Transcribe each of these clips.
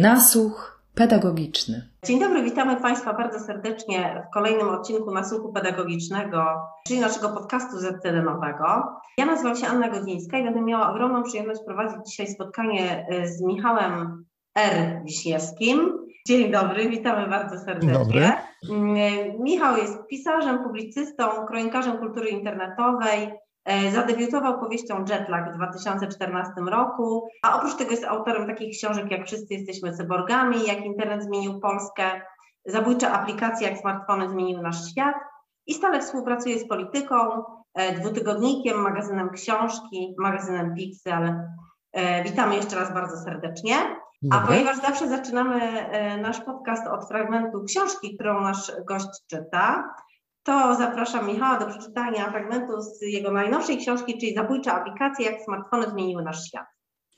Nasłuch pedagogiczny. Dzień dobry, witamy Państwa bardzo serdecznie w kolejnym odcinku Nasłuchu Pedagogicznego, czyli naszego podcastu ZTD-nowego. Ja nazywam się Anna Godzińska i będę miała ogromną przyjemność prowadzić dzisiaj spotkanie y, z Michałem R. Wiśniewskim. Dzień dobry, witamy bardzo serdecznie. Dobry. Mm, Michał jest pisarzem, publicystą, kronikarzem kultury internetowej, zadebiutował powieścią Jetlag w 2014 roku, a oprócz tego jest autorem takich książek jak Wszyscy jesteśmy cyborgami, jak Internet zmienił Polskę, zabójcze aplikacje jak smartfony zmieniły nasz świat. I stale współpracuje z polityką, e, dwutygodnikiem, magazynem książki, magazynem Pixy, ale e, witamy jeszcze raz bardzo serdecznie. A ponieważ zawsze zaczynamy nasz podcast od fragmentu książki, którą nasz gość czyta, to zapraszam Michała do przeczytania fragmentu z jego najnowszej książki, czyli Zabójcze aplikacje, jak smartfony zmieniły nasz świat.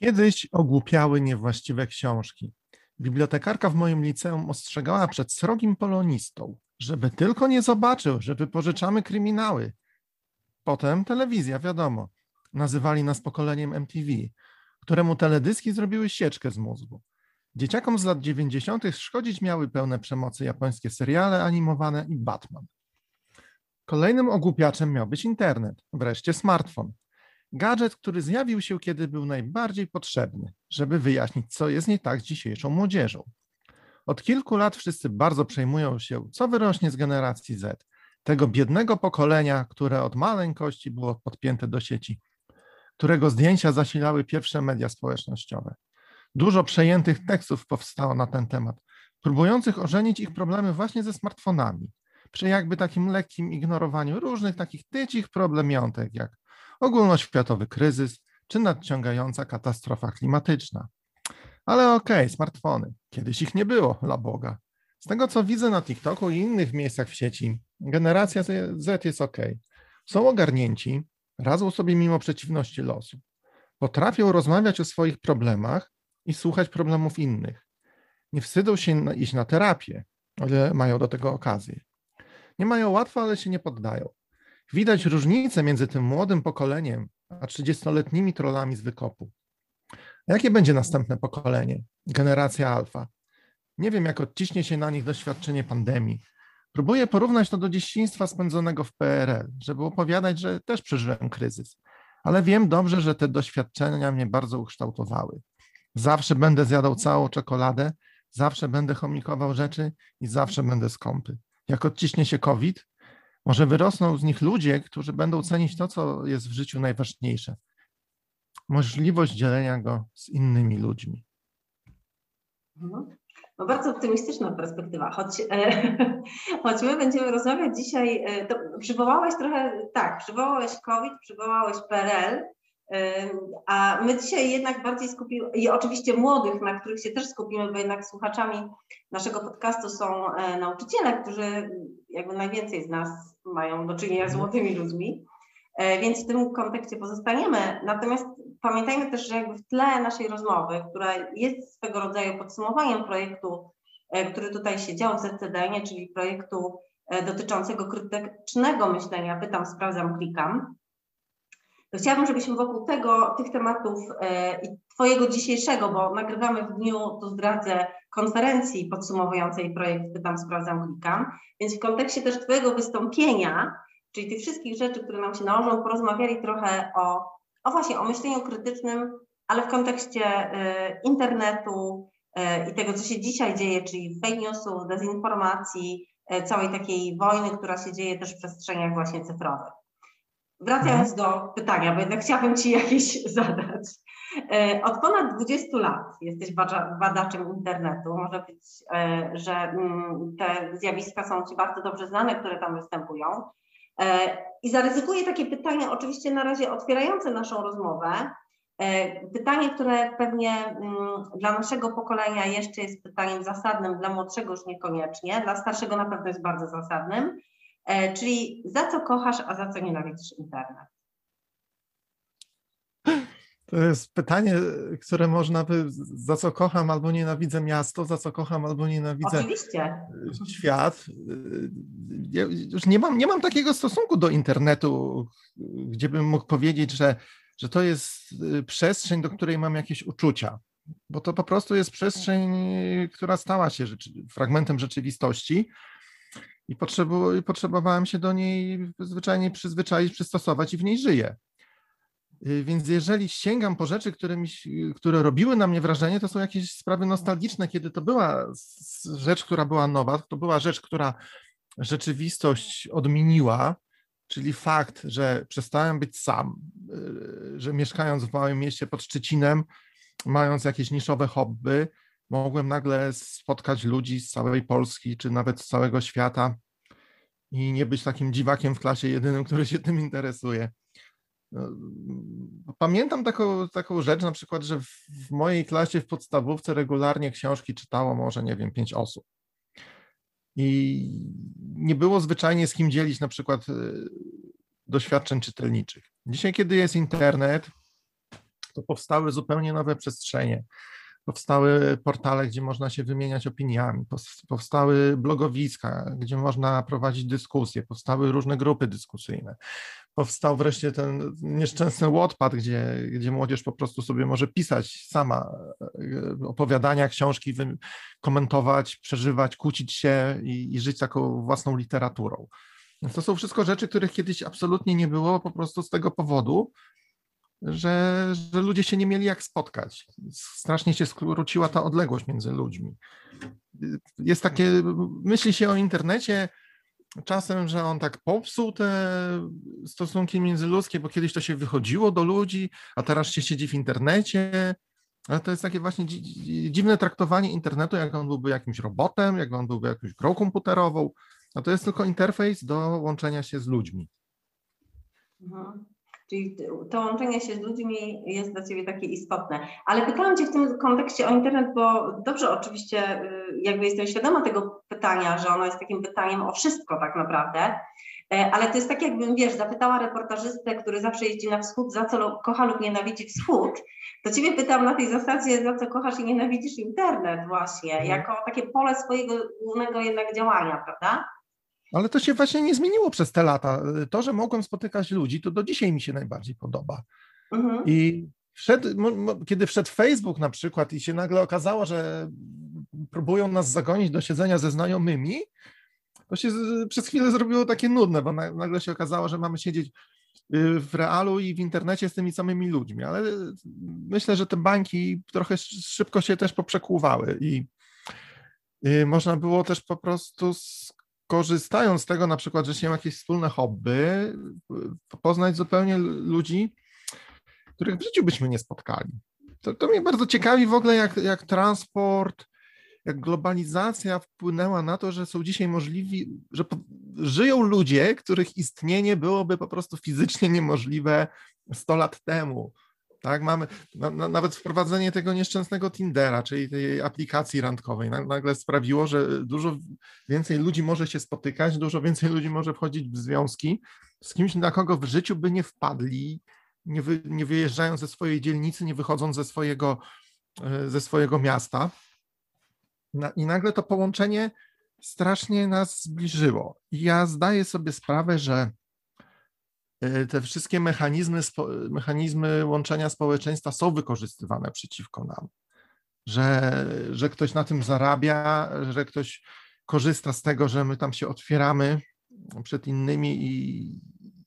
Kiedyś ogłupiały niewłaściwe książki. Bibliotekarka w moim liceum ostrzegała przed srogim polonistą, żeby tylko nie zobaczył, że wypożyczamy kryminały. Potem telewizja, wiadomo. Nazywali nas pokoleniem MTV, któremu teledyski zrobiły sieczkę z mózgu. Dzieciakom z lat 90. szkodzić miały pełne przemocy japońskie seriale animowane i Batman. Kolejnym ogłupiaczem miał być internet, wreszcie smartfon. Gadżet, który zjawił się, kiedy był najbardziej potrzebny, żeby wyjaśnić, co jest nie tak z dzisiejszą młodzieżą. Od kilku lat wszyscy bardzo przejmują się, co wyrośnie z generacji Z, tego biednego pokolenia, które od maleńkości było podpięte do sieci, którego zdjęcia zasilały pierwsze media społecznościowe. Dużo przejętych tekstów powstało na ten temat, próbujących ożenić ich problemy właśnie ze smartfonami przy jakby takim lekkim ignorowaniu różnych takich tycich problemiątek, jak ogólnoświatowy kryzys czy nadciągająca katastrofa klimatyczna. Ale okej, okay, smartfony. Kiedyś ich nie było, la Boga. Z tego, co widzę na TikToku i innych miejscach w sieci, generacja Z jest ok. Są ogarnięci, radzą sobie mimo przeciwności losu. Potrafią rozmawiać o swoich problemach i słuchać problemów innych. Nie wstydzą się iść na terapię, ale mają do tego okazję. Nie mają łatwo, ale się nie poddają. Widać różnicę między tym młodym pokoleniem a 30-letnimi trollami z wykopu. Jakie będzie następne pokolenie? Generacja alfa. Nie wiem, jak odciśnie się na nich doświadczenie pandemii. Próbuję porównać to do dzieciństwa spędzonego w PRL, żeby opowiadać, że też przeżyłem kryzys. Ale wiem dobrze, że te doświadczenia mnie bardzo ukształtowały. Zawsze będę zjadał całą czekoladę, zawsze będę chomikował rzeczy i zawsze będę skąpy jak odciśnie się COVID, może wyrosną z nich ludzie, którzy będą cenić to, co jest w życiu najważniejsze. Możliwość dzielenia go z innymi ludźmi. Mhm. No bardzo optymistyczna perspektywa, choć, e, choć my będziemy rozmawiać dzisiaj, e, to przywołałeś trochę, tak, przywołałeś COVID, przywołałeś PRL, a my dzisiaj jednak bardziej skupimy, i oczywiście młodych, na których się też skupimy, bo jednak słuchaczami naszego podcastu są e, nauczyciele, którzy jakby najwięcej z nas mają do czynienia z młodymi ludźmi, e, więc w tym kontekście pozostaniemy. Natomiast pamiętajmy też, że jakby w tle naszej rozmowy, która jest swego rodzaju podsumowaniem projektu, e, który tutaj się dział w ZCDN, czyli projektu dotyczącego krytycznego myślenia, pytam, sprawdzam, klikam, chciałabym, żebyśmy wokół tego, tych tematów e, i Twojego dzisiejszego, bo nagrywamy w dniu, tu zdradzę, konferencji podsumowującej projekt Pytam, Sprawdzam, Klikam, więc w kontekście też Twojego wystąpienia, czyli tych wszystkich rzeczy, które nam się nałożą, porozmawiali trochę o, o właśnie, o myśleniu krytycznym, ale w kontekście e, internetu e, i tego, co się dzisiaj dzieje, czyli fake newsów, dezinformacji, całej takiej wojny, która się dzieje też w przestrzeniach właśnie cyfrowych. Wracając mhm. do pytania, bo jednak chciałabym Ci jakieś zadać. E, od ponad 20 lat jesteś badaczem internetu. Może być, e, że mm, te zjawiska są Ci bardzo dobrze znane, które tam występują. E, I zaryzykuję takie pytanie, oczywiście na razie otwierające naszą rozmowę. Pytanie, które pewnie mm, dla naszego pokolenia jeszcze jest pytaniem zasadnym, dla młodszego już niekoniecznie, dla starszego na pewno jest bardzo zasadnym. E, czyli za co kochasz, a za co nienawidzisz internet? To jest pytanie, które można by, za co kocham albo nienawidzę miasto, za co kocham albo nienawidzę Oczywiście. świat. Ja już nie mam, nie mam takiego stosunku do internetu, gdzie bym mógł powiedzieć, że, że to jest y, przestrzeń, do której mam jakieś uczucia. bo to po prostu jest przestrzeń, która stała się rzeczy, fragmentem rzeczywistości i potrzebowałem się do niej zwyczajnie przyzwyczaić, przystosować i w niej żyję. Y, więc jeżeli sięgam po rzeczy, które, mi, które robiły na mnie wrażenie, to są jakieś sprawy nostalgiczne, kiedy to była rzecz, która była nowa, to była rzecz, która rzeczywistość odmieniła, czyli fakt, że przestałem być sam, y, że mieszkając w małym mieście pod Szczecinem, mając jakieś niszowe hobby, mogłem nagle spotkać ludzi z całej Polski, czy nawet z całego świata i nie być takim dziwakiem w klasie jedynym, który się tym interesuje. No, pamiętam taką, taką rzecz, na przykład, że w mojej klasie w podstawówce regularnie książki czytało może, nie wiem, pięć osób. I nie było zwyczajnie z kim dzielić na przykład y, doświadczeń czytelniczych. Dzisiaj, kiedy jest internet, to powstały zupełnie nowe przestrzenie. Powstały portale, gdzie można się wymieniać opiniami, powstały blogowiska, gdzie można prowadzić dyskusje, powstały różne grupy dyskusyjne. Powstał wreszcie ten nieszczęsny Wattpad, gdzie, gdzie młodzież po prostu sobie może pisać sama e, opowiadania, książki, komentować, przeżywać, kłócić się i, i żyć taką własną literaturą. to są wszystko rzeczy, których kiedyś absolutnie nie było, po prostu z tego powodu, że, że ludzie się nie mieli jak spotkać. Strasznie się skróciła ta odległość między ludźmi. Jest takie, myśli się o internecie czasem, że on tak popsuł te stosunki międzyludzkie, bo kiedyś to się wychodziło do ludzi, a teraz się siedzi w internecie. Ale to jest takie właśnie dziwne traktowanie internetu, jak on byłby jakimś robotem, jak on byłby jakąś grą komputerową, a to jest tylko interfejs do łączenia się z ludźmi. Czyli to łączenie się z ludźmi jest dla Ciebie takie istotne. Ale pytałam Cię w tym kontekście o internet, bo dobrze oczywiście y, jakby jestem świadoma tego pytania, że ono jest takim pytaniem o wszystko tak naprawdę, e, ale to jest tak jakbym, wiesz, zapytała reportażystę, który zawsze jeździ na wschód, za co kocha lub nienawidzi wschód, to Ciebie pytam na tej zasadzie, za co kochasz i nienawidzisz internet właśnie, mhm. jako takie pole swojego głównego jednak działania, prawda? Ale to się właśnie nie zmieniło przez te lata. To, że mogłem spotykać ludzi, to do dzisiaj mi się najbardziej podoba. Mhm. I wszedł, kiedy wszedł Facebook na przykład i się nagle okazało, że próbują nas zagonić do siedzenia ze znajomymi, to się przez chwilę zrobiło takie nudne, bo nagle się okazało, że mamy siedzieć y, w realu i w internecie z tymi samymi ludźmi, ale myślę, że te bańki trochę szybko się też poprzekłuwały i y, można było też po prostu korzystając z tego na przykład, że się ma jakieś wspólne hobby, poznać zupełnie ludzi, których w życiu byśmy nie spotkali. To, to mnie bardzo ciekawi w ogóle, jak, jak transport, jak globalizacja wpłynęła na to, że są dzisiaj możliwi, że po, żyją ludzie, których istnienie byłoby po prostu fizycznie niemożliwe 100 lat temu. Tak, mamy na, na, nawet wprowadzenie tego nieszczęsnego Tindera, czyli tej aplikacji randkowej, nagle sprawiło, że dużo więcej ludzi może się spotykać, dużo więcej ludzi może wchodzić w związki z kimś, na kogo w życiu by nie wpadli, nie, wy, nie wyjeżdżając ze swojej dzielnicy, nie wychodząc ze swojego, e, ze swojego miasta. I nagle to połączenie strasznie nas zbliżyło. I ja zdaję sobie sprawę, że te wszystkie mechanizmy, mechanizmy łączenia społeczeństwa są wykorzystywane przeciwko nam. Że, że ktoś na tym zarabia, że ktoś korzysta z tego, że my tam się otwieramy przed innymi i,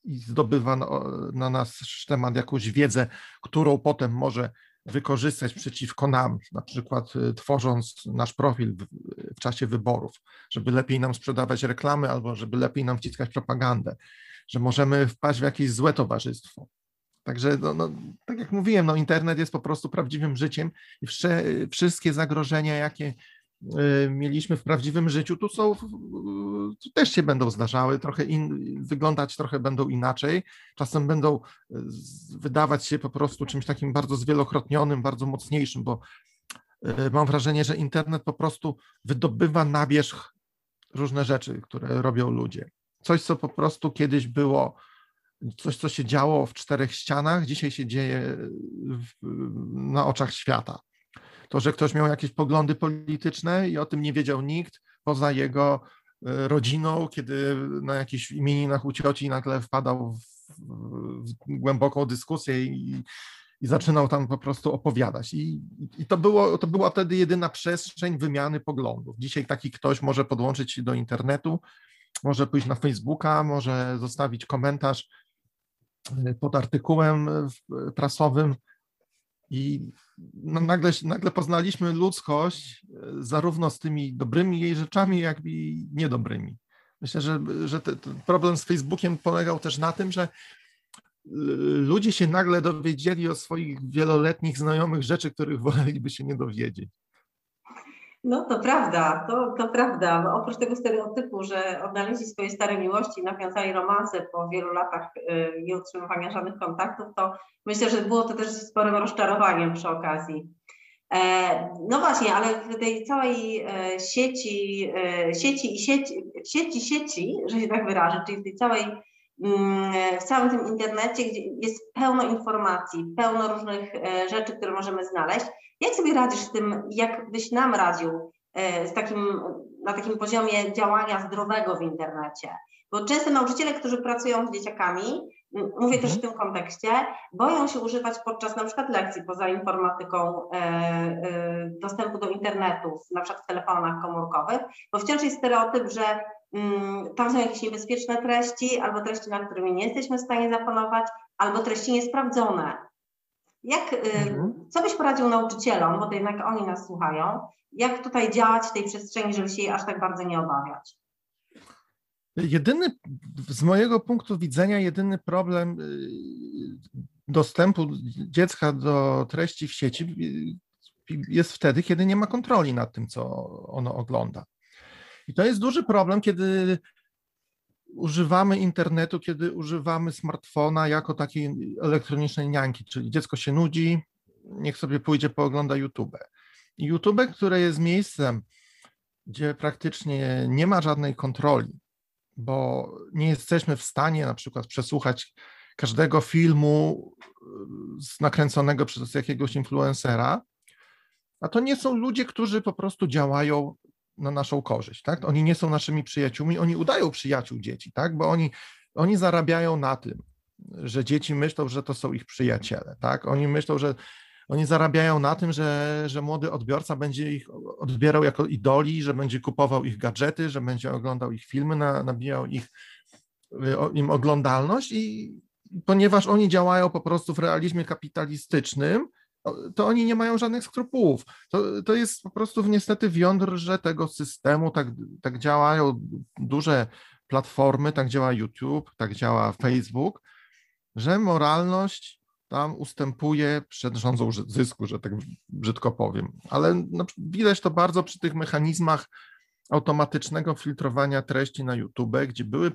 i zdobywa na, na nasz temat jakąś wiedzę, którą potem może wykorzystać przeciwko nam, na przykład e, tworząc nasz profil w, w, czasie wyborów, żeby lepiej nam sprzedawać reklamy albo żeby lepiej nam wciskać propagandę że możemy wpaść w jakieś złe towarzystwo. Także, no, no, tak jak mówiłem, no, internet jest po prostu prawdziwym życiem i wsze, wszystkie zagrożenia, jakie y, mieliśmy w prawdziwym życiu, tu są, tu też się będą zdarzały, trochę in, wyglądać trochę będą inaczej, czasem będą y, wydawać się po prostu czymś takim bardzo zwielokrotnionym, bardzo mocniejszym, bo y, mam wrażenie, że internet po prostu wydobywa na wierzch różne rzeczy, które robią ludzie coś, co po prostu kiedyś było, coś, co się działo w czterech ścianach, dzisiaj się dzieje w, na oczach świata. To, że ktoś miał jakieś poglądy polityczne i o tym nie wiedział nikt poza jego e, rodziną, kiedy na jakichś imieninach u cioci nagle wpadał w, w głęboką dyskusję i, i zaczynał tam po prostu opowiadać. I, i to, było, to była wtedy jedyna przestrzeń wymiany poglądów. Dzisiaj taki ktoś może podłączyć się do internetu, może pójść na Facebooka, może zostawić komentarz y, pod artykułem y, prasowym i no nagle, nagle poznaliśmy ludzkość zarówno z tymi dobrymi jej rzeczami, jak i niedobrymi. Myślę, że, że ten problem z Facebookiem polegał też na tym, że ludzie się nagle dowiedzieli o swoich wieloletnich znajomych rzeczy, których woleliby się nie dowiedzieć. No to prawda, to, to prawda. Bo oprócz tego stereotypu, że odnaleźli swoje stare miłości, nawiązali romanse po wielu latach y, nie utrzymywania żadnych kontaktów, to myślę, że było to też sporym rozczarowaniem przy okazji. E, no właśnie, ale w tej całej e, sieci, e, sieci i sieci, sieci, sieci, że się tak wyrażę, czyli w tej całej w całym tym internecie, gdzie jest pełno informacji, pełno różnych e, rzeczy, które możemy znaleźć. Jak sobie radzisz z tym, jak byś nam radził e, z takim, na takim poziomie działania zdrowego w internecie? Bo często nauczyciele, którzy pracują z dzieciakami, mówię też w mhm. tym kontekście, boją się używać podczas na przykład lekcji poza informatyką e, dostępu do internetu, na przykład w telefonach komórkowych, bo wciąż jest stereotyp, że Mm, tam są jakieś niebezpieczne treści, albo treści, nad którymi nie jesteśmy w stanie zapanować, albo treści niesprawdzone. Jak, y, mhm. Co byś poradził nauczycielom, bo to jednak oni nas słuchają, jak tutaj działać w tej przestrzeni, żeby się jej aż tak bardzo nie obawiać? Jedyny, z mojego punktu widzenia, jedyny problem y, dostępu dziecka do treści w sieci y, jest wtedy, kiedy nie ma kontroli nad tym, co ono ogląda. I to jest duży problem, kiedy używamy internetu, kiedy używamy smartfona jako takiej elektronicznej nianki, czyli dziecko się nudzi, niech sobie pójdzie, poogląda YouTube. YouTube, które jest miejscem, gdzie praktycznie nie ma żadnej kontroli, bo nie jesteśmy w stanie na przykład przesłuchać każdego filmu nakręconego przez jakiegoś influencera, a to nie są ludzie, którzy po prostu działają na naszą korzyść, tak? Oni nie są naszymi przyjaciółmi, oni udają przyjaciół dzieci, tak? Bo oni, oni zarabiają na tym, że dzieci myślą, że to są ich przyjaciele, tak? Oni myślą, że oni zarabiają na tym, że, że młody odbiorca będzie ich odbierał jako idoli, że będzie kupował ich gadżety, że będzie oglądał ich filmy, na, nabijał ich, im oglądalność i ponieważ oni działają po prostu w realizmie kapitalistycznym, to oni nie mają żadnych skrupułów. To, to jest po prostu niestety w jądrze tego systemu, tak, tak działają duże platformy, tak działa YouTube, tak działa Facebook, że moralność tam ustępuje przed rządzą zysku, że tak brzydko powiem. Ale no, widać to bardzo przy tych mechanizmach automatycznego filtrowania treści na YouTube, gdzie były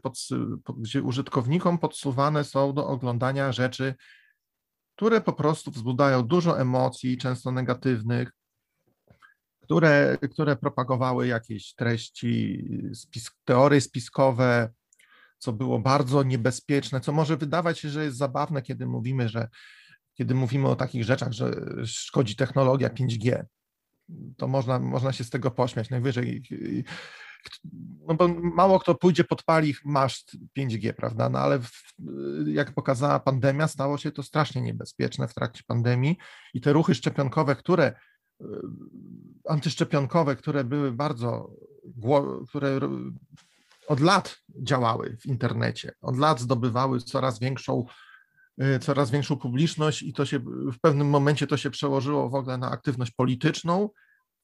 gdzie użytkownikom podsuwane są do oglądania rzeczy które po prostu wzbudzają dużo emocji, często negatywnych, które, które propagowały jakieś treści, spis, teorie spiskowe, co było bardzo niebezpieczne, co może wydawać się, że jest zabawne, kiedy mówimy, że kiedy mówimy o takich rzeczach, że szkodzi technologia 5G. To można, można się z tego pośmiać. Najwyżej no bo mało kto pójdzie, podpali maszt 5G, prawda? No ale w, jak pokazała pandemia, stało się to strasznie niebezpieczne w trakcie pandemii i te ruchy szczepionkowe, które e, antyszczepionkowe, które były bardzo, które od lat działały w internecie, od lat zdobywały coraz większą, e, coraz większą publiczność i to się w pewnym momencie to się przełożyło w ogóle na aktywność polityczną,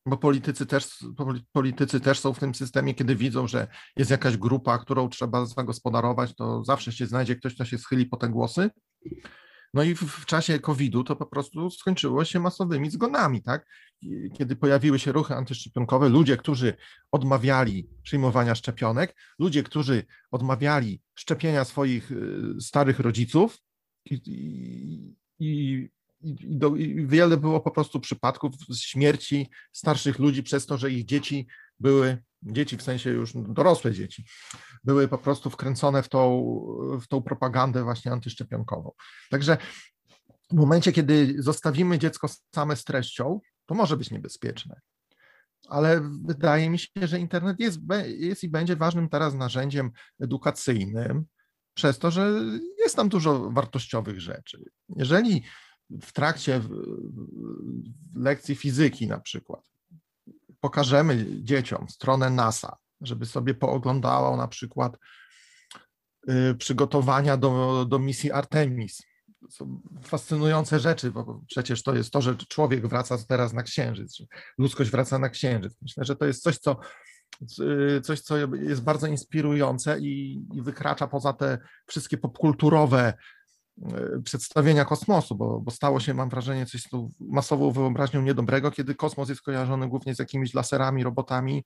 bo politycy też, politycy też są w tym systemie, kiedy widzą, że jest jakaś grupa, którą trzeba zagospodarować, to zawsze się znajdzie ktoś, kto się schyli po te głosy. No i w, czasie COVID-u to po prostu skończyło się masowymi zgonami, tak? Kiedy pojawiły się ruchy antyszczepionkowe, ludzie, którzy odmawiali przyjmowania szczepionek, ludzie, którzy odmawiali szczepienia swoich y, starych rodziców i, i, i i, do, i wiele było po prostu przypadków śmierci starszych ludzi przez to, że ich dzieci były, dzieci w sensie już dorosłe dzieci, były po prostu wkręcone w tą, w tą propagandę właśnie antyszczepionkową. Także w momencie, kiedy zostawimy dziecko same z treścią, to może być niebezpieczne. Ale wydaje mi się, że internet jest, jest i będzie ważnym teraz narzędziem edukacyjnym, przez to, że jest tam dużo wartościowych rzeczy. Jeżeli w trakcie lekcji fizyki na przykład pokażemy dzieciom stronę NASA, żeby sobie pooglądało na przykład y, przygotowania do, do misji Artemis. To są fascynujące rzeczy, bo przecież to jest to, że człowiek wraca teraz na Księżyc, że ludzkość wraca na Księżyc. Myślę, że to jest coś, co, y, coś, co jest bardzo inspirujące i, i wykracza poza te wszystkie popkulturowe przedstawienia kosmosu, bo, bo stało się, mam wrażenie, coś tą masową wyobraźnią niedobrego, kiedy kosmos jest kojarzony głównie z jakimiś laserami, robotami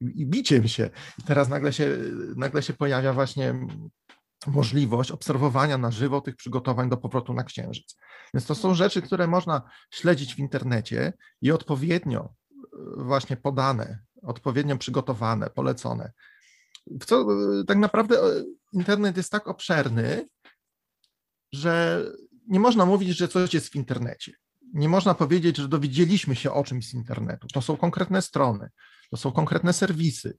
i biciem się. I teraz nagle się, nagle się pojawia właśnie możliwość obserwowania na żywo tych przygotowań do powrotu na Księżyc. Więc to są rzeczy, które można śledzić w internecie i odpowiednio e, właśnie podane, odpowiednio przygotowane, polecone. W co e, tak naprawdę e, internet jest tak obszerny, że nie można mówić, że coś jest w internecie. Nie można powiedzieć, że dowiedzieliśmy się o czymś z internetu. To są konkretne strony, to są konkretne serwisy.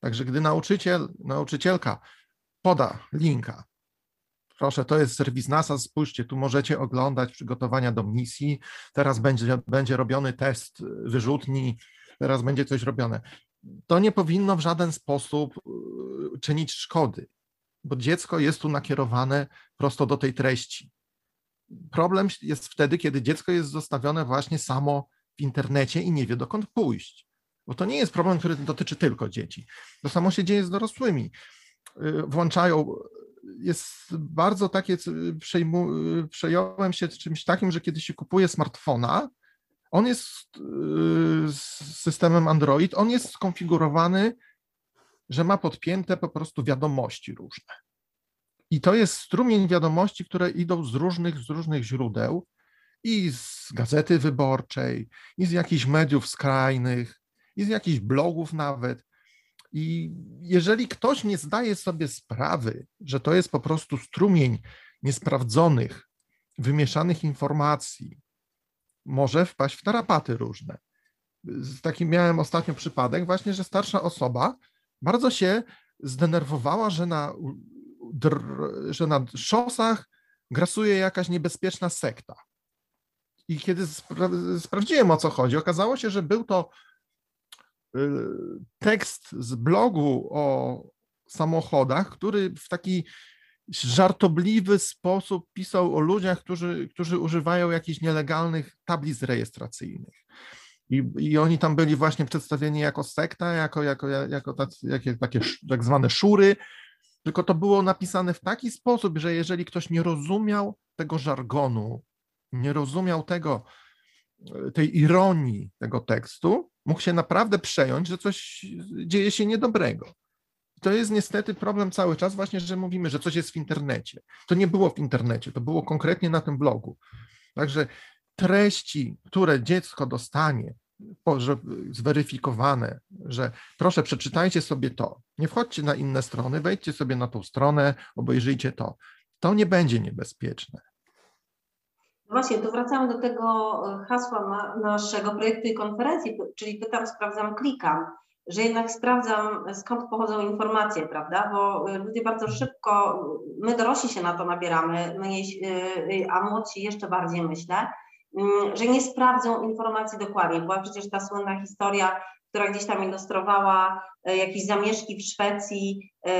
Także gdy nauczyciel, nauczycielka poda linka, proszę, to jest serwis NASA, spójrzcie, tu możecie oglądać przygotowania do misji, teraz będzie, będzie robiony test wyrzutni, teraz będzie coś robione. To nie powinno w żaden sposób y, czynić szkody, bo dziecko jest tu nakierowane prosto do tej treści. Problem jest wtedy, kiedy dziecko jest zostawione właśnie samo w internecie i nie wie dokąd pójść. Bo to nie jest problem, który dotyczy tylko dzieci. To samo się dzieje z dorosłymi. Y, włączają, jest bardzo takie, przejmu, przejąłem się czymś takim, że kiedy się kupuje smartfona, on jest z systemem Android, on jest skonfigurowany, że ma podpięte po prostu wiadomości różne. I to jest strumień wiadomości, które idą z różnych, z różnych źródeł i z gazety wyborczej, i z jakichś mediów skrajnych, i z jakichś blogów nawet. I jeżeli ktoś nie zdaje sobie sprawy, że to jest po prostu strumień niesprawdzonych, wymieszanych informacji, może wpaść w tarapaty różne. Taki miałem ostatnio przypadek, właśnie, że starsza osoba bardzo się zdenerwowała, że na, że na szosach grasuje jakaś niebezpieczna sekta. I kiedy spra sprawdziłem o co chodzi, okazało się, że był to y, tekst z blogu o samochodach, który w taki żartobliwy sposób pisał o ludziach, którzy, którzy używają jakichś nielegalnych tablic rejestracyjnych. I, I oni tam byli właśnie przedstawieni jako sekta, jako, jako, jako tacy, takie tak zwane szury, tylko to było napisane w taki sposób, że jeżeli ktoś nie rozumiał tego żargonu, nie rozumiał tego, tej ironii tego tekstu, mógł się naprawdę przejąć, że coś dzieje się niedobrego. To jest niestety problem cały czas właśnie, że mówimy, że coś jest w internecie. To nie było w internecie, to było konkretnie na tym blogu. Także treści, które dziecko dostanie, zweryfikowane, że proszę przeczytajcie sobie to, nie wchodźcie na inne strony, wejdźcie sobie na tą stronę, obejrzyjcie to. To nie będzie niebezpieczne. Właśnie, tu wracamy do tego hasła naszego projektu i konferencji, czyli pytam, sprawdzam, klikam że jednak sprawdzam, skąd pochodzą informacje, prawda? Bo ludzie bardzo szybko, my dorośli się na to nabieramy, my, y, a młodsi jeszcze bardziej myślę, że nie sprawdzą informacji dokładnie. Była przecież ta słynna historia, która gdzieś tam ilustrowała y, jakieś zamieszki w Szwecji y,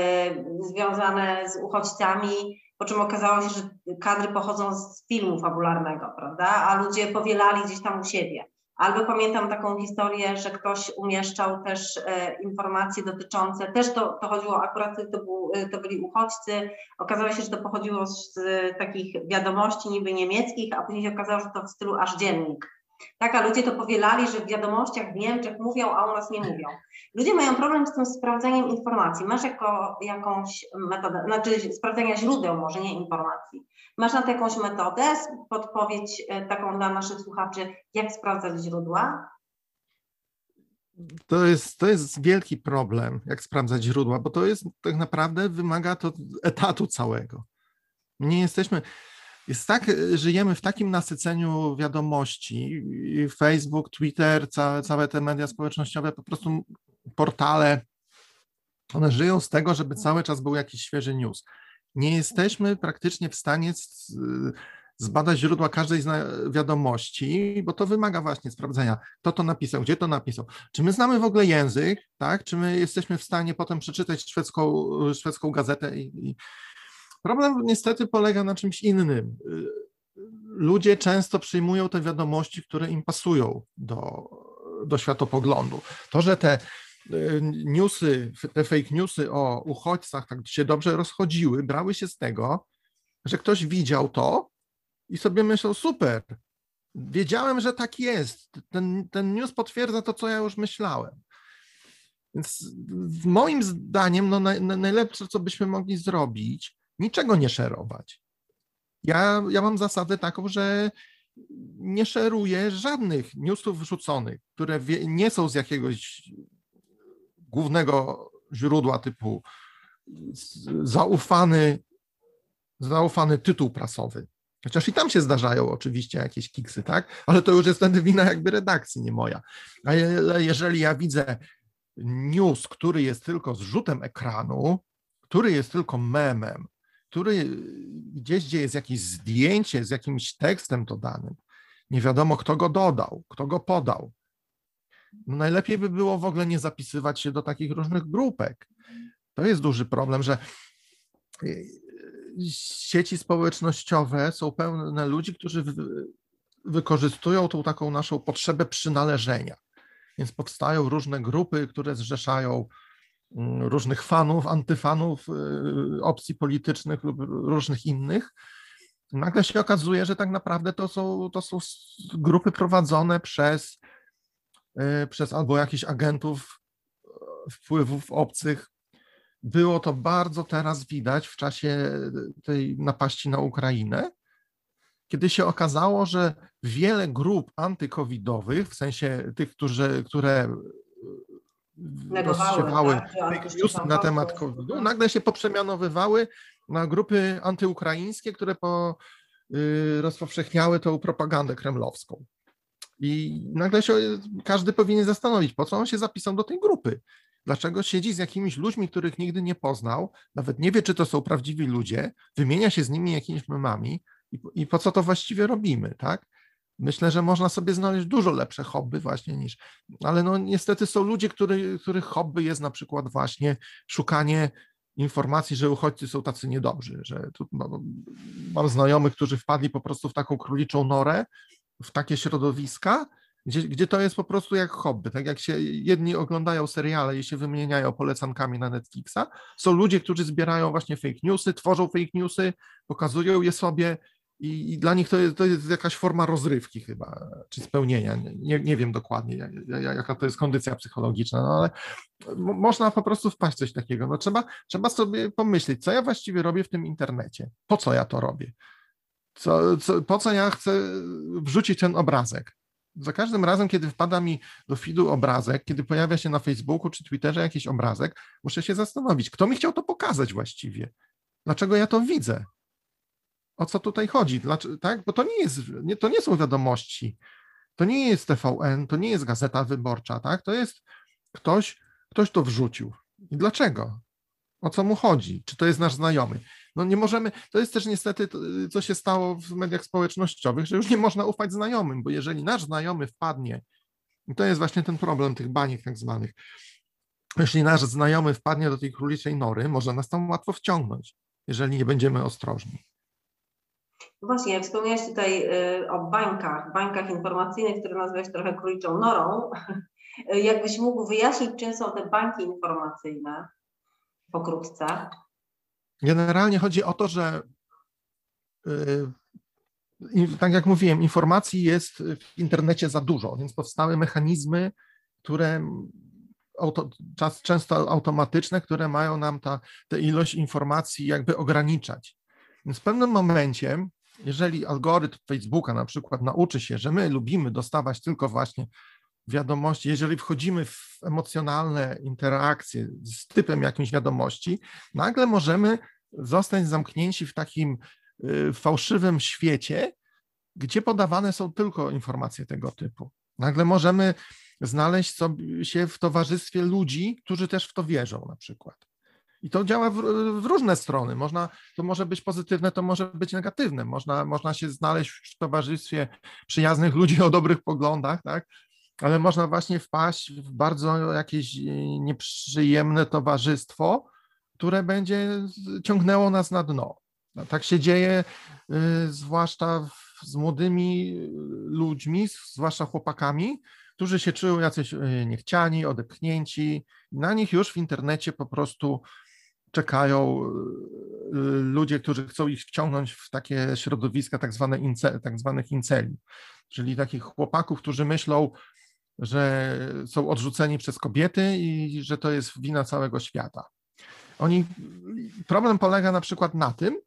związane z uchodźcami, po czym okazało się, że kadry pochodzą z filmu fabularnego, prawda? A ludzie powielali gdzieś tam u siebie. Albo pamiętam taką historię, że ktoś umieszczał też e, informacje dotyczące, też to, to chodziło akurat, to, był, e, to byli uchodźcy, okazało się, że to pochodziło z takich wiadomości niby niemieckich, a później się okazało, że to w stylu aż dziennik. Tak, a ludzie to powielali, że w wiadomościach w Niemczech mówią, a u nas nie mówią. Ludzie mają problem z tym sprawdzaniem informacji. Masz jako, jakąś metodę, znaczy sprawdzania źródeł, może nie informacji. Masz na to jakąś metodę, podpowiedź e, taką dla naszych słuchaczy, jak sprawdzać źródła? To jest, to jest wielki problem, jak sprawdzać źródła, bo to jest tak naprawdę wymaga to etatu całego. Nie jesteśmy, jest tak, żyjemy w takim nasyceniu wiadomości, Facebook, Twitter, całe, całe te media społecznościowe, po prostu portale, one żyją z tego, żeby cały czas był jakiś świeży news. Nie jesteśmy praktycznie w stanie zbadać źródła każdej wiadomości, bo to wymaga właśnie sprawdzenia, kto to napisał, gdzie to napisał. Czy my znamy w ogóle język, tak? Czy my jesteśmy w stanie potem przeczytać szwedzką, szwedzką gazetę? I, i... Problem niestety polega na czymś innym. Ludzie często przyjmują te wiadomości, które im pasują do, do światopoglądu. To, że te y, newsy, te fake newsy o uchodźcach tak się dobrze rozchodziły, brały się z tego, że ktoś widział to i sobie myślał, super, wiedziałem, że tak jest. Ten, ten news potwierdza to, co ja już myślałem. Więc moim zdaniem no, najlepsze, co byśmy mogli zrobić, niczego nie szerować. Ja, ja mam zasadę taką, że nie szeruję żadnych newsów wrzuconych, które nie są z jakiegoś głównego źródła typu zaufany, zaufany tytuł prasowy. Chociaż i tam się zdarzają oczywiście jakieś kiksy, tak? Ale to już jest wtedy wina jakby redakcji, nie moja. Ale jeżeli ja widzę news, który jest tylko zrzutem ekranu, który jest tylko memem, który gdzieś, gdzie jest jakieś zdjęcie z jakimś tekstem dodanym, nie wiadomo, kto go dodał, kto go podał. No najlepiej by było w ogóle nie zapisywać się do takich różnych grupek. To jest duży problem, że y, sieci społecznościowe są pełne ludzi, którzy wykorzystują tą taką naszą potrzebę przynależenia. Więc powstają różne grupy, które zrzeszają różnych fanów, antyfanów y, opcji politycznych lub różnych innych. Nagle się okazuje, że tak naprawdę to są, to są grupy prowadzone przez, y, przez albo jakichś agentów y, wpływów obcych, było to bardzo teraz widać w czasie tej napaści na Ukrainę, kiedy się okazało, że wiele grup antykowidowych, w sensie tych, którzy, które rozsiewały tak, na temat COVID-u, nagle się poprzemianowywały na grupy antyukraińskie, które po, y, rozpowszechniały tą propagandę kremlowską. I nagle się każdy powinien zastanowić, po co on się zapisał do tej grupy. Dlaczego siedzi z jakimiś ludźmi, których nigdy nie poznał, nawet nie wie, czy to są prawdziwi ludzie, wymienia się z nimi jakimiś memami i, i po co to właściwie robimy, tak? Myślę, że można sobie znaleźć dużo lepsze hobby właśnie niż, ale no niestety są ludzie, który, których hobby jest na przykład właśnie szukanie informacji, że uchodźcy są tacy niedobrzy, że tu mam, mam znajomych, którzy wpadli po prostu w taką króliczą norę, w takie środowiska, gdzie, gdzie to jest po prostu jak hobby, tak jak się jedni oglądają seriale i się wymieniają polecankami na Netflixa, są ludzie, którzy zbierają właśnie fake newsy, tworzą fake newsy, pokazują je sobie i, i dla nich to jest, to jest jakaś forma rozrywki chyba, czy spełnienia, nie, nie wiem dokładnie jaka to jest kondycja psychologiczna, no ale można po prostu wpaść coś takiego, no trzeba, trzeba sobie pomyśleć, co ja właściwie robię w tym internecie, po co ja to robię, co, co, po co ja chcę wrzucić ten obrazek, za każdym razem, kiedy wpada mi do feedu obrazek, kiedy pojawia się na Facebooku czy Twitterze jakiś obrazek, muszę się zastanowić, kto mi chciał to pokazać właściwie? Dlaczego ja to widzę? O co tutaj chodzi? Dlaczego, tak? Bo to nie, jest, nie, to nie są wiadomości, to nie jest TVN, to nie jest Gazeta Wyborcza, tak? To jest ktoś, ktoś to wrzucił. I dlaczego? O co mu chodzi? Czy to jest nasz znajomy? No nie możemy, to jest też niestety, co się stało w mediach społecznościowych, że już nie można ufać znajomym, bo jeżeli nasz znajomy wpadnie, i to jest właśnie ten problem tych baniek tak zwanych, jeśli nasz znajomy wpadnie do tej króliczej nory, może nas tam łatwo wciągnąć, jeżeli nie będziemy ostrożni. No właśnie, wspomniałeś tutaj y, o bańkach, bańkach informacyjnych, które nazwałeś trochę króliczą norą. Jakbyś mógł wyjaśnić, czym są te bańki informacyjne pokrótce? Generalnie chodzi o to, że y, tak jak mówiłem, informacji jest w internecie za dużo, więc powstały mechanizmy, które auto, czas, często automatyczne, które mają nam tę ilość informacji jakby ograniczać. Więc w pewnym momencie, jeżeli algorytm Facebooka na przykład nauczy się, że my lubimy dostawać tylko właśnie wiadomości, jeżeli wchodzimy w emocjonalne interakcje z typem jakimś wiadomości, nagle możemy zostać zamknięci w takim y, fałszywym świecie, gdzie podawane są tylko informacje tego typu. Nagle możemy znaleźć sobie się w towarzystwie ludzi, którzy też w to wierzą na przykład. I to działa w, w, różne strony. Można, to może być pozytywne, to może być negatywne. Można, można się znaleźć w towarzystwie przyjaznych ludzi o dobrych poglądach, tak? ale można właśnie wpaść w bardzo jakieś nieprzyjemne towarzystwo, które będzie ciągnęło nas na dno. No, tak się dzieje, y, zwłaszcza z młodymi ludźmi, zwłaszcza chłopakami, którzy się czują jacyś niechciani, odepchnięci. Na nich już w internecie po prostu czekają y, ludzie, którzy chcą ich wciągnąć w takie środowiska tak, zwane ince, tak zwanych inceli, czyli takich chłopaków, którzy myślą, że są odrzuceni przez kobiety i że to jest wina całego świata. Oni, problem polega na przykład na tym,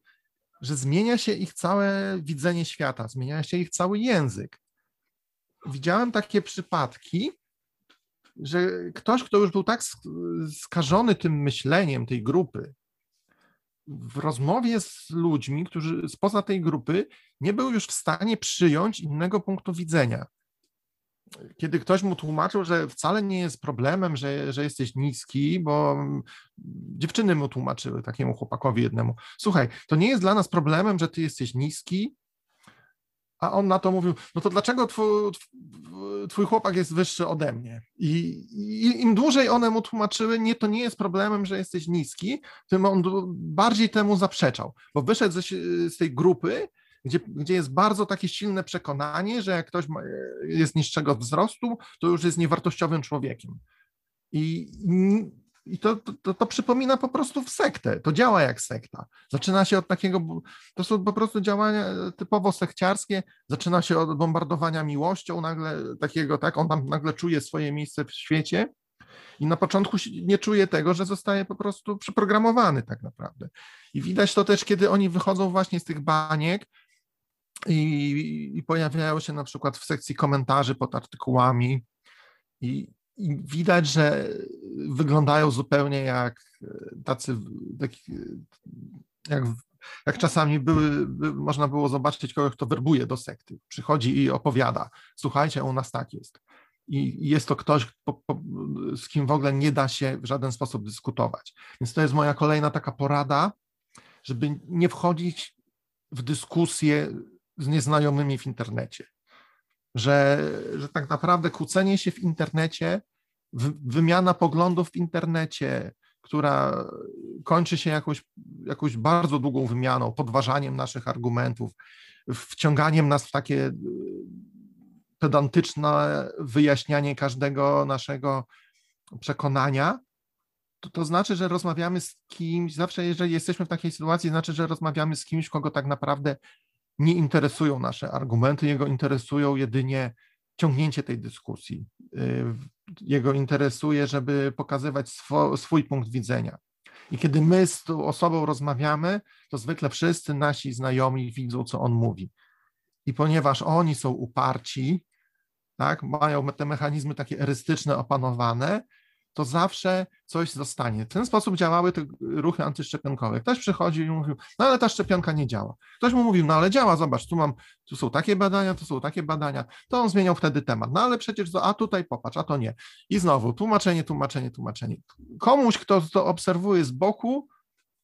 że zmienia się ich całe widzenie świata, zmienia się ich cały język. Widziałem takie przypadki, że ktoś, kto już był tak skażony tym myśleniem tej grupy, w rozmowie z ludźmi, którzy spoza tej grupy, nie był już w stanie przyjąć innego punktu widzenia. Kiedy ktoś mu tłumaczył, że wcale nie jest problemem, że, że jesteś niski, bo dziewczyny mu tłumaczyły, takiemu chłopakowi jednemu, słuchaj, to nie jest dla nas problemem, że ty jesteś niski, a on na to mówił, no to dlaczego twój, twój chłopak jest wyższy ode mnie? I, I, im dłużej one mu tłumaczyły, nie, to nie jest problemem, że jesteś niski, tym on bardziej temu zaprzeczał, bo wyszedł ze, z tej grupy gdzie, gdzie jest bardzo takie silne przekonanie, że jak ktoś ma, jest niższego wzrostu, to już jest niewartościowym człowiekiem. I, i to, to, to, przypomina po prostu w sektę. To działa jak sekta. Zaczyna się od takiego, to są po prostu działania typowo sekciarskie. Zaczyna się od bombardowania miłością, nagle takiego, tak, on tam nagle czuje swoje miejsce w świecie. I na początku nie czuje tego, że zostaje po prostu przeprogramowany tak naprawdę. I widać to też, kiedy oni wychodzą właśnie z tych baniek, i, i pojawiają się na przykład w sekcji komentarzy pod artykułami i, i widać, że wyglądają zupełnie jak tacy, taki, jak, jak czasami były, by, można było zobaczyć kogoś, kto werbuje do sekty. Przychodzi i opowiada, słuchajcie, u nas tak jest. I jest to ktoś, po, po, z kim w ogóle nie da się w żaden sposób dyskutować. Więc to jest moja kolejna taka porada, żeby nie wchodzić w dyskusję z nieznajomymi w internecie. Że, że tak naprawdę kłócenie się w internecie, wymiana poglądów w internecie, która kończy się jakąś, jakąś bardzo długą wymianą, podważaniem naszych argumentów, wciąganiem nas w takie e, pedantyczne wyjaśnianie każdego naszego przekonania, to, to znaczy, że rozmawiamy z kimś, zawsze jeżeli jesteśmy w takiej sytuacji, znaczy, że rozmawiamy z kimś, kogo tak naprawdę nie interesują nasze argumenty, jego interesują jedynie ciągnięcie tej dyskusji. Y, jego interesuje, żeby pokazywać swo, swój punkt widzenia. I kiedy my z tą osobą rozmawiamy, to zwykle wszyscy nasi znajomi widzą, co on mówi. I ponieważ oni są uparci, tak, mają te mechanizmy takie erystyczne opanowane, to zawsze coś zostanie. W ten sposób działały te ruchy antyszczepionkowe. Ktoś przychodził i mówił, no ale ta szczepionka nie działa. Ktoś mu mówił, no ale działa, zobacz, tu mam, tu są takie badania, tu są takie badania. To on zmieniał wtedy temat. No ale przecież, a tutaj popatrz, a to nie. I znowu tłumaczenie, tłumaczenie, tłumaczenie. Komuś, kto to obserwuje z boku,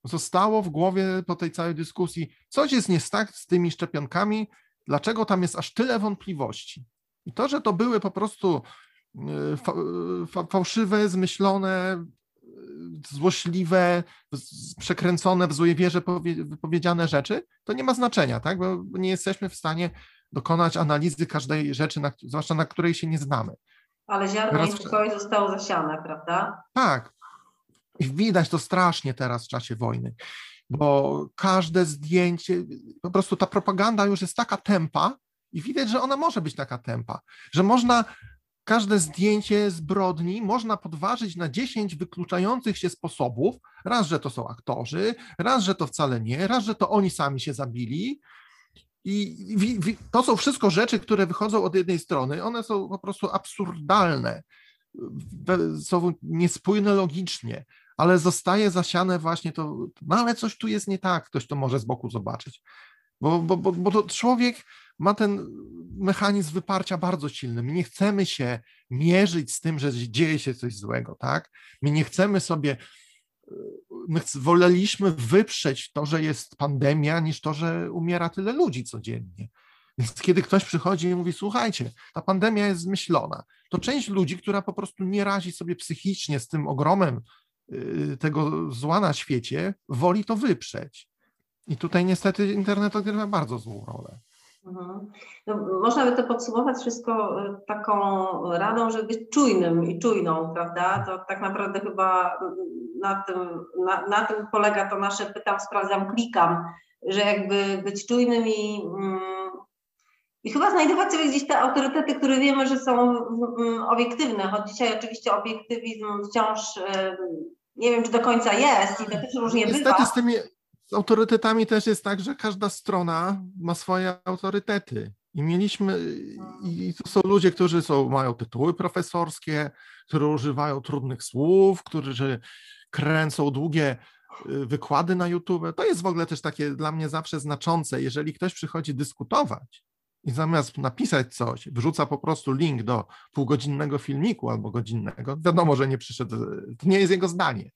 zostało w głowie po tej całej dyskusji, coś jest nie tak z tymi szczepionkami, dlaczego tam jest aż tyle wątpliwości. I to, że to były po prostu fałszywe, zmyślone, złośliwe, przekręcone w złej wierze wypowiedziane rzeczy, to nie ma znaczenia, tak? bo nie jesteśmy w stanie dokonać analizy każdej rzeczy, na, zwłaszcza na której się nie znamy. Ale ziarno pokoju zostało zasiane, prawda? Tak. I widać to strasznie teraz w czasie wojny, bo każde zdjęcie, po prostu ta propaganda już jest taka tempa i widać, że ona może być taka tempa, że można każde zdjęcie zbrodni można podważyć na 10 wykluczających się sposobów. Raz, że to są aktorzy, raz, że to wcale nie, raz, że to oni sami się zabili. I to są wszystko rzeczy, które wychodzą od jednej strony. One są po prostu absurdalne, są niespójne logicznie, ale zostaje zasiane właśnie to, no ale coś tu jest nie tak, ktoś to może z boku zobaczyć. Bo, bo, bo, bo to człowiek ma ten mechanizm wyparcia bardzo silny. My nie chcemy się mierzyć z tym, że dzieje się coś złego, tak? My nie chcemy sobie my woleliśmy wyprzeć to, że jest pandemia, niż to, że umiera tyle ludzi codziennie. Więc kiedy ktoś przychodzi i mówi, słuchajcie, ta pandemia jest zmyślona, to część ludzi, która po prostu nie razi sobie psychicznie z tym ogromem y, tego zła na świecie, woli to wyprzeć. I tutaj niestety internet odgrywa bardzo złą rolę. Mhm. No, można by to podsumować wszystko y, taką radą, żeby być czujnym i czujną, prawda? To tak naprawdę chyba na tym, na, na tym polega to nasze pytam, sprawdzam, klikam, że jakby być czujnym i, mm, i chyba znajdować sobie gdzieś te autorytety, które wiemy, że są mm, obiektywne, choć dzisiaj oczywiście obiektywizm wciąż y, nie wiem, czy do końca jest i to też różnie Niestety bywa. z tymi z autorytetami też jest tak, że każda strona ma swoje autorytety. I mieliśmy, i to są ludzie, którzy są, mają tytuły profesorskie, którzy używają trudnych słów, którzy kręcą długie y, wykłady na YouTube. To jest w ogóle też takie dla mnie zawsze znaczące. Jeżeli ktoś przychodzi dyskutować i zamiast napisać coś, wrzuca po prostu link do półgodzinnego filmiku albo godzinnego, wiadomo, że nie przyszedł, to nie jest jego zdanie.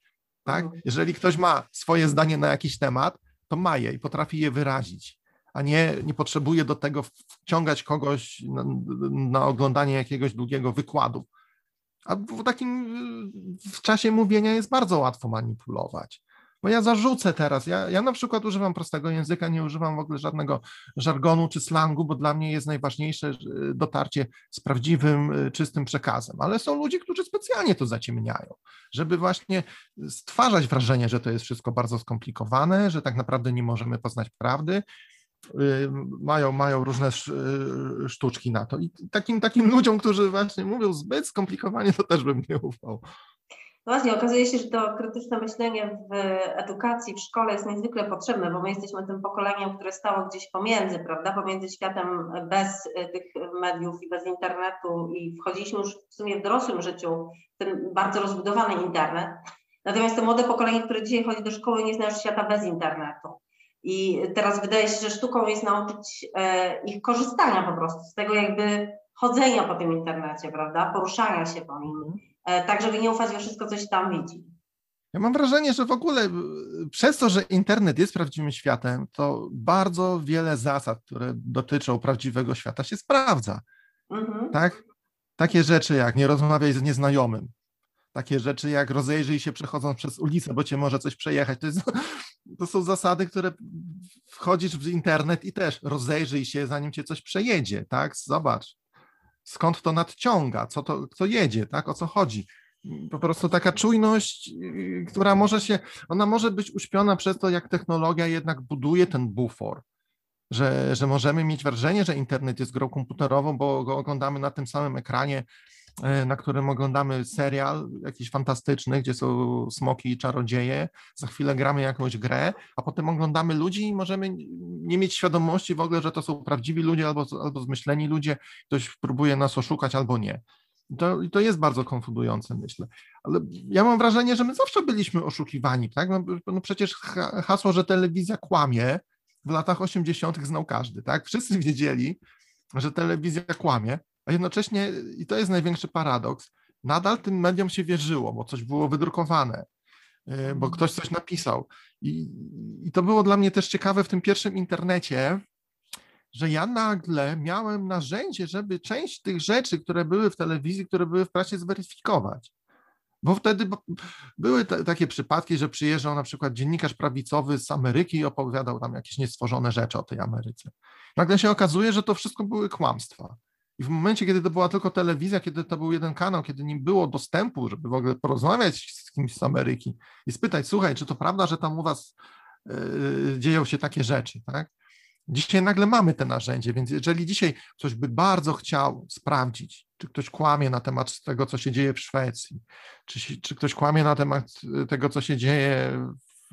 Tak? Mhm. Jeżeli ktoś ma swoje zdanie na jakiś temat, to ma je i potrafi je wyrazić, a nie, nie potrzebuje do tego wciągać kogoś na, na oglądanie jakiegoś długiego wykładu. A w takim w czasie mówienia jest bardzo łatwo manipulować. Bo ja zarzucę teraz, ja, ja na przykład używam prostego języka, nie używam w ogóle żadnego żargonu czy slangu, bo dla mnie jest najważniejsze dotarcie z prawdziwym, y, czystym przekazem. Ale są ludzie, którzy specjalnie to zaciemniają, żeby właśnie stwarzać wrażenie, że to jest wszystko bardzo skomplikowane, że tak naprawdę nie możemy poznać prawdy. Y, mają, mają różne y, sztuczki na to. I takim, takim ludziom, którzy właśnie mówią zbyt skomplikowanie, to też bym nie ufał. No właśnie, okazuje się, że to krytyczne myślenie w edukacji, w szkole jest niezwykle potrzebne, bo my jesteśmy tym pokoleniem, które stało gdzieś pomiędzy, prawda, pomiędzy światem bez tych mediów i bez internetu i wchodziliśmy już w sumie w dorosłym życiu w ten bardzo rozbudowany internet. Natomiast to młode pokolenie, które dzisiaj chodzi do szkoły, nie zna już świata bez internetu. I teraz wydaje się, że sztuką jest nauczyć e, ich korzystania po prostu z tego jakby chodzenia po tym internecie, prawda, poruszania się po nim E, tak żeby nie ufać we wszystko, coś tam widzi. Ja mam wrażenie, że w ogóle przez to, że internet jest prawdziwym światem, to bardzo wiele zasad, które dotyczą prawdziwego świata, się sprawdza. Mhm. Tak? Takie rzeczy jak nie rozmawiaj z nieznajomym, takie rzeczy jak rozejrzyj się przechodząc przez ulicę, bo cię może coś przejechać. To, jest, to są zasady, które wchodzisz w internet i też rozejrzyj się, zanim cię coś przejedzie, tak? Zobacz, skąd to nadciąga, co to, co jedzie, tak, o co chodzi. Po prostu taka czujność, y, która może się, ona może być uśpiona przez to, jak technologia jednak buduje ten bufor, że, że możemy mieć wrażenie, że internet jest grą komputerową, bo go oglądamy na tym samym ekranie, na którym oglądamy serial jakiś fantastyczny, gdzie są smoki i czarodzieje, za chwilę gramy jakąś grę, a potem oglądamy ludzi i możemy nie mieć świadomości w ogóle, że to są prawdziwi ludzie albo, albo zmyśleni ludzie, ktoś próbuje nas oszukać albo nie. To, to jest bardzo konfudujące, myślę. Ale ja mam wrażenie, że my zawsze byliśmy oszukiwani, tak? No, no przecież hasło, że telewizja kłamie, w latach 80. znał każdy, tak? Wszyscy wiedzieli, że telewizja kłamie, a jednocześnie, i to jest największy paradoks, nadal tym mediom się wierzyło, bo coś było wydrukowane, y, bo mhm. ktoś coś napisał. I, I to było dla mnie też ciekawe w tym pierwszym internecie, że ja nagle miałem narzędzie, żeby część tych rzeczy, które były w telewizji, które były w prasie, zweryfikować. Bo wtedy były te, takie przypadki, że przyjeżdżał na przykład dziennikarz prawicowy z Ameryki i opowiadał tam jakieś niestworzone rzeczy o tej Ameryce. Nagle się okazuje, że to wszystko były kłamstwa. I w momencie, kiedy to była tylko telewizja, kiedy to był jeden kanał, kiedy nie było dostępu, żeby w ogóle porozmawiać z kimś z Ameryki i spytać, słuchaj, czy to prawda, że tam u was yy, dzieją się takie rzeczy, tak? Dzisiaj nagle mamy te narzędzie, więc jeżeli dzisiaj ktoś by bardzo chciał sprawdzić, czy ktoś kłamie na temat tego, co się dzieje w Szwecji, czy, czy ktoś kłamie na temat e, tego, co się dzieje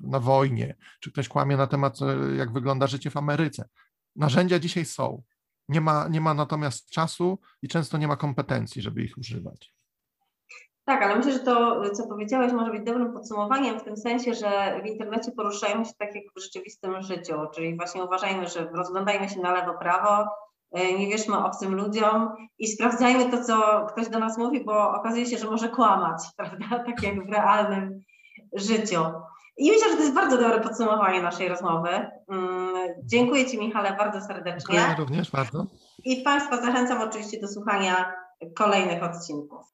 na wojnie, czy ktoś kłamie na temat, e, jak wygląda życie w Ameryce, narzędzia dzisiaj są. Nie ma, nie ma natomiast czasu i często nie ma kompetencji, żeby ich używać. Tak, ale myślę, że to, co powiedziałeś, może być dobrym podsumowaniem w tym sensie, że w internecie poruszajmy się tak jak w rzeczywistym życiu, czyli właśnie uważajmy, że rozglądajmy się na lewo, prawo, e, nie wierzmy obcym ludziom i sprawdzajmy to, co ktoś do nas mówi, bo okazuje się, że może kłamać, prawda, tak jak w realnym życiu. I myślę, że to jest bardzo dobre podsumowanie naszej rozmowy. Mm, Dziękuję Ci, Michale, bardzo serdecznie. Dziękuję również bardzo. I Państwa zachęcam oczywiście do słuchania kolejnych odcinków.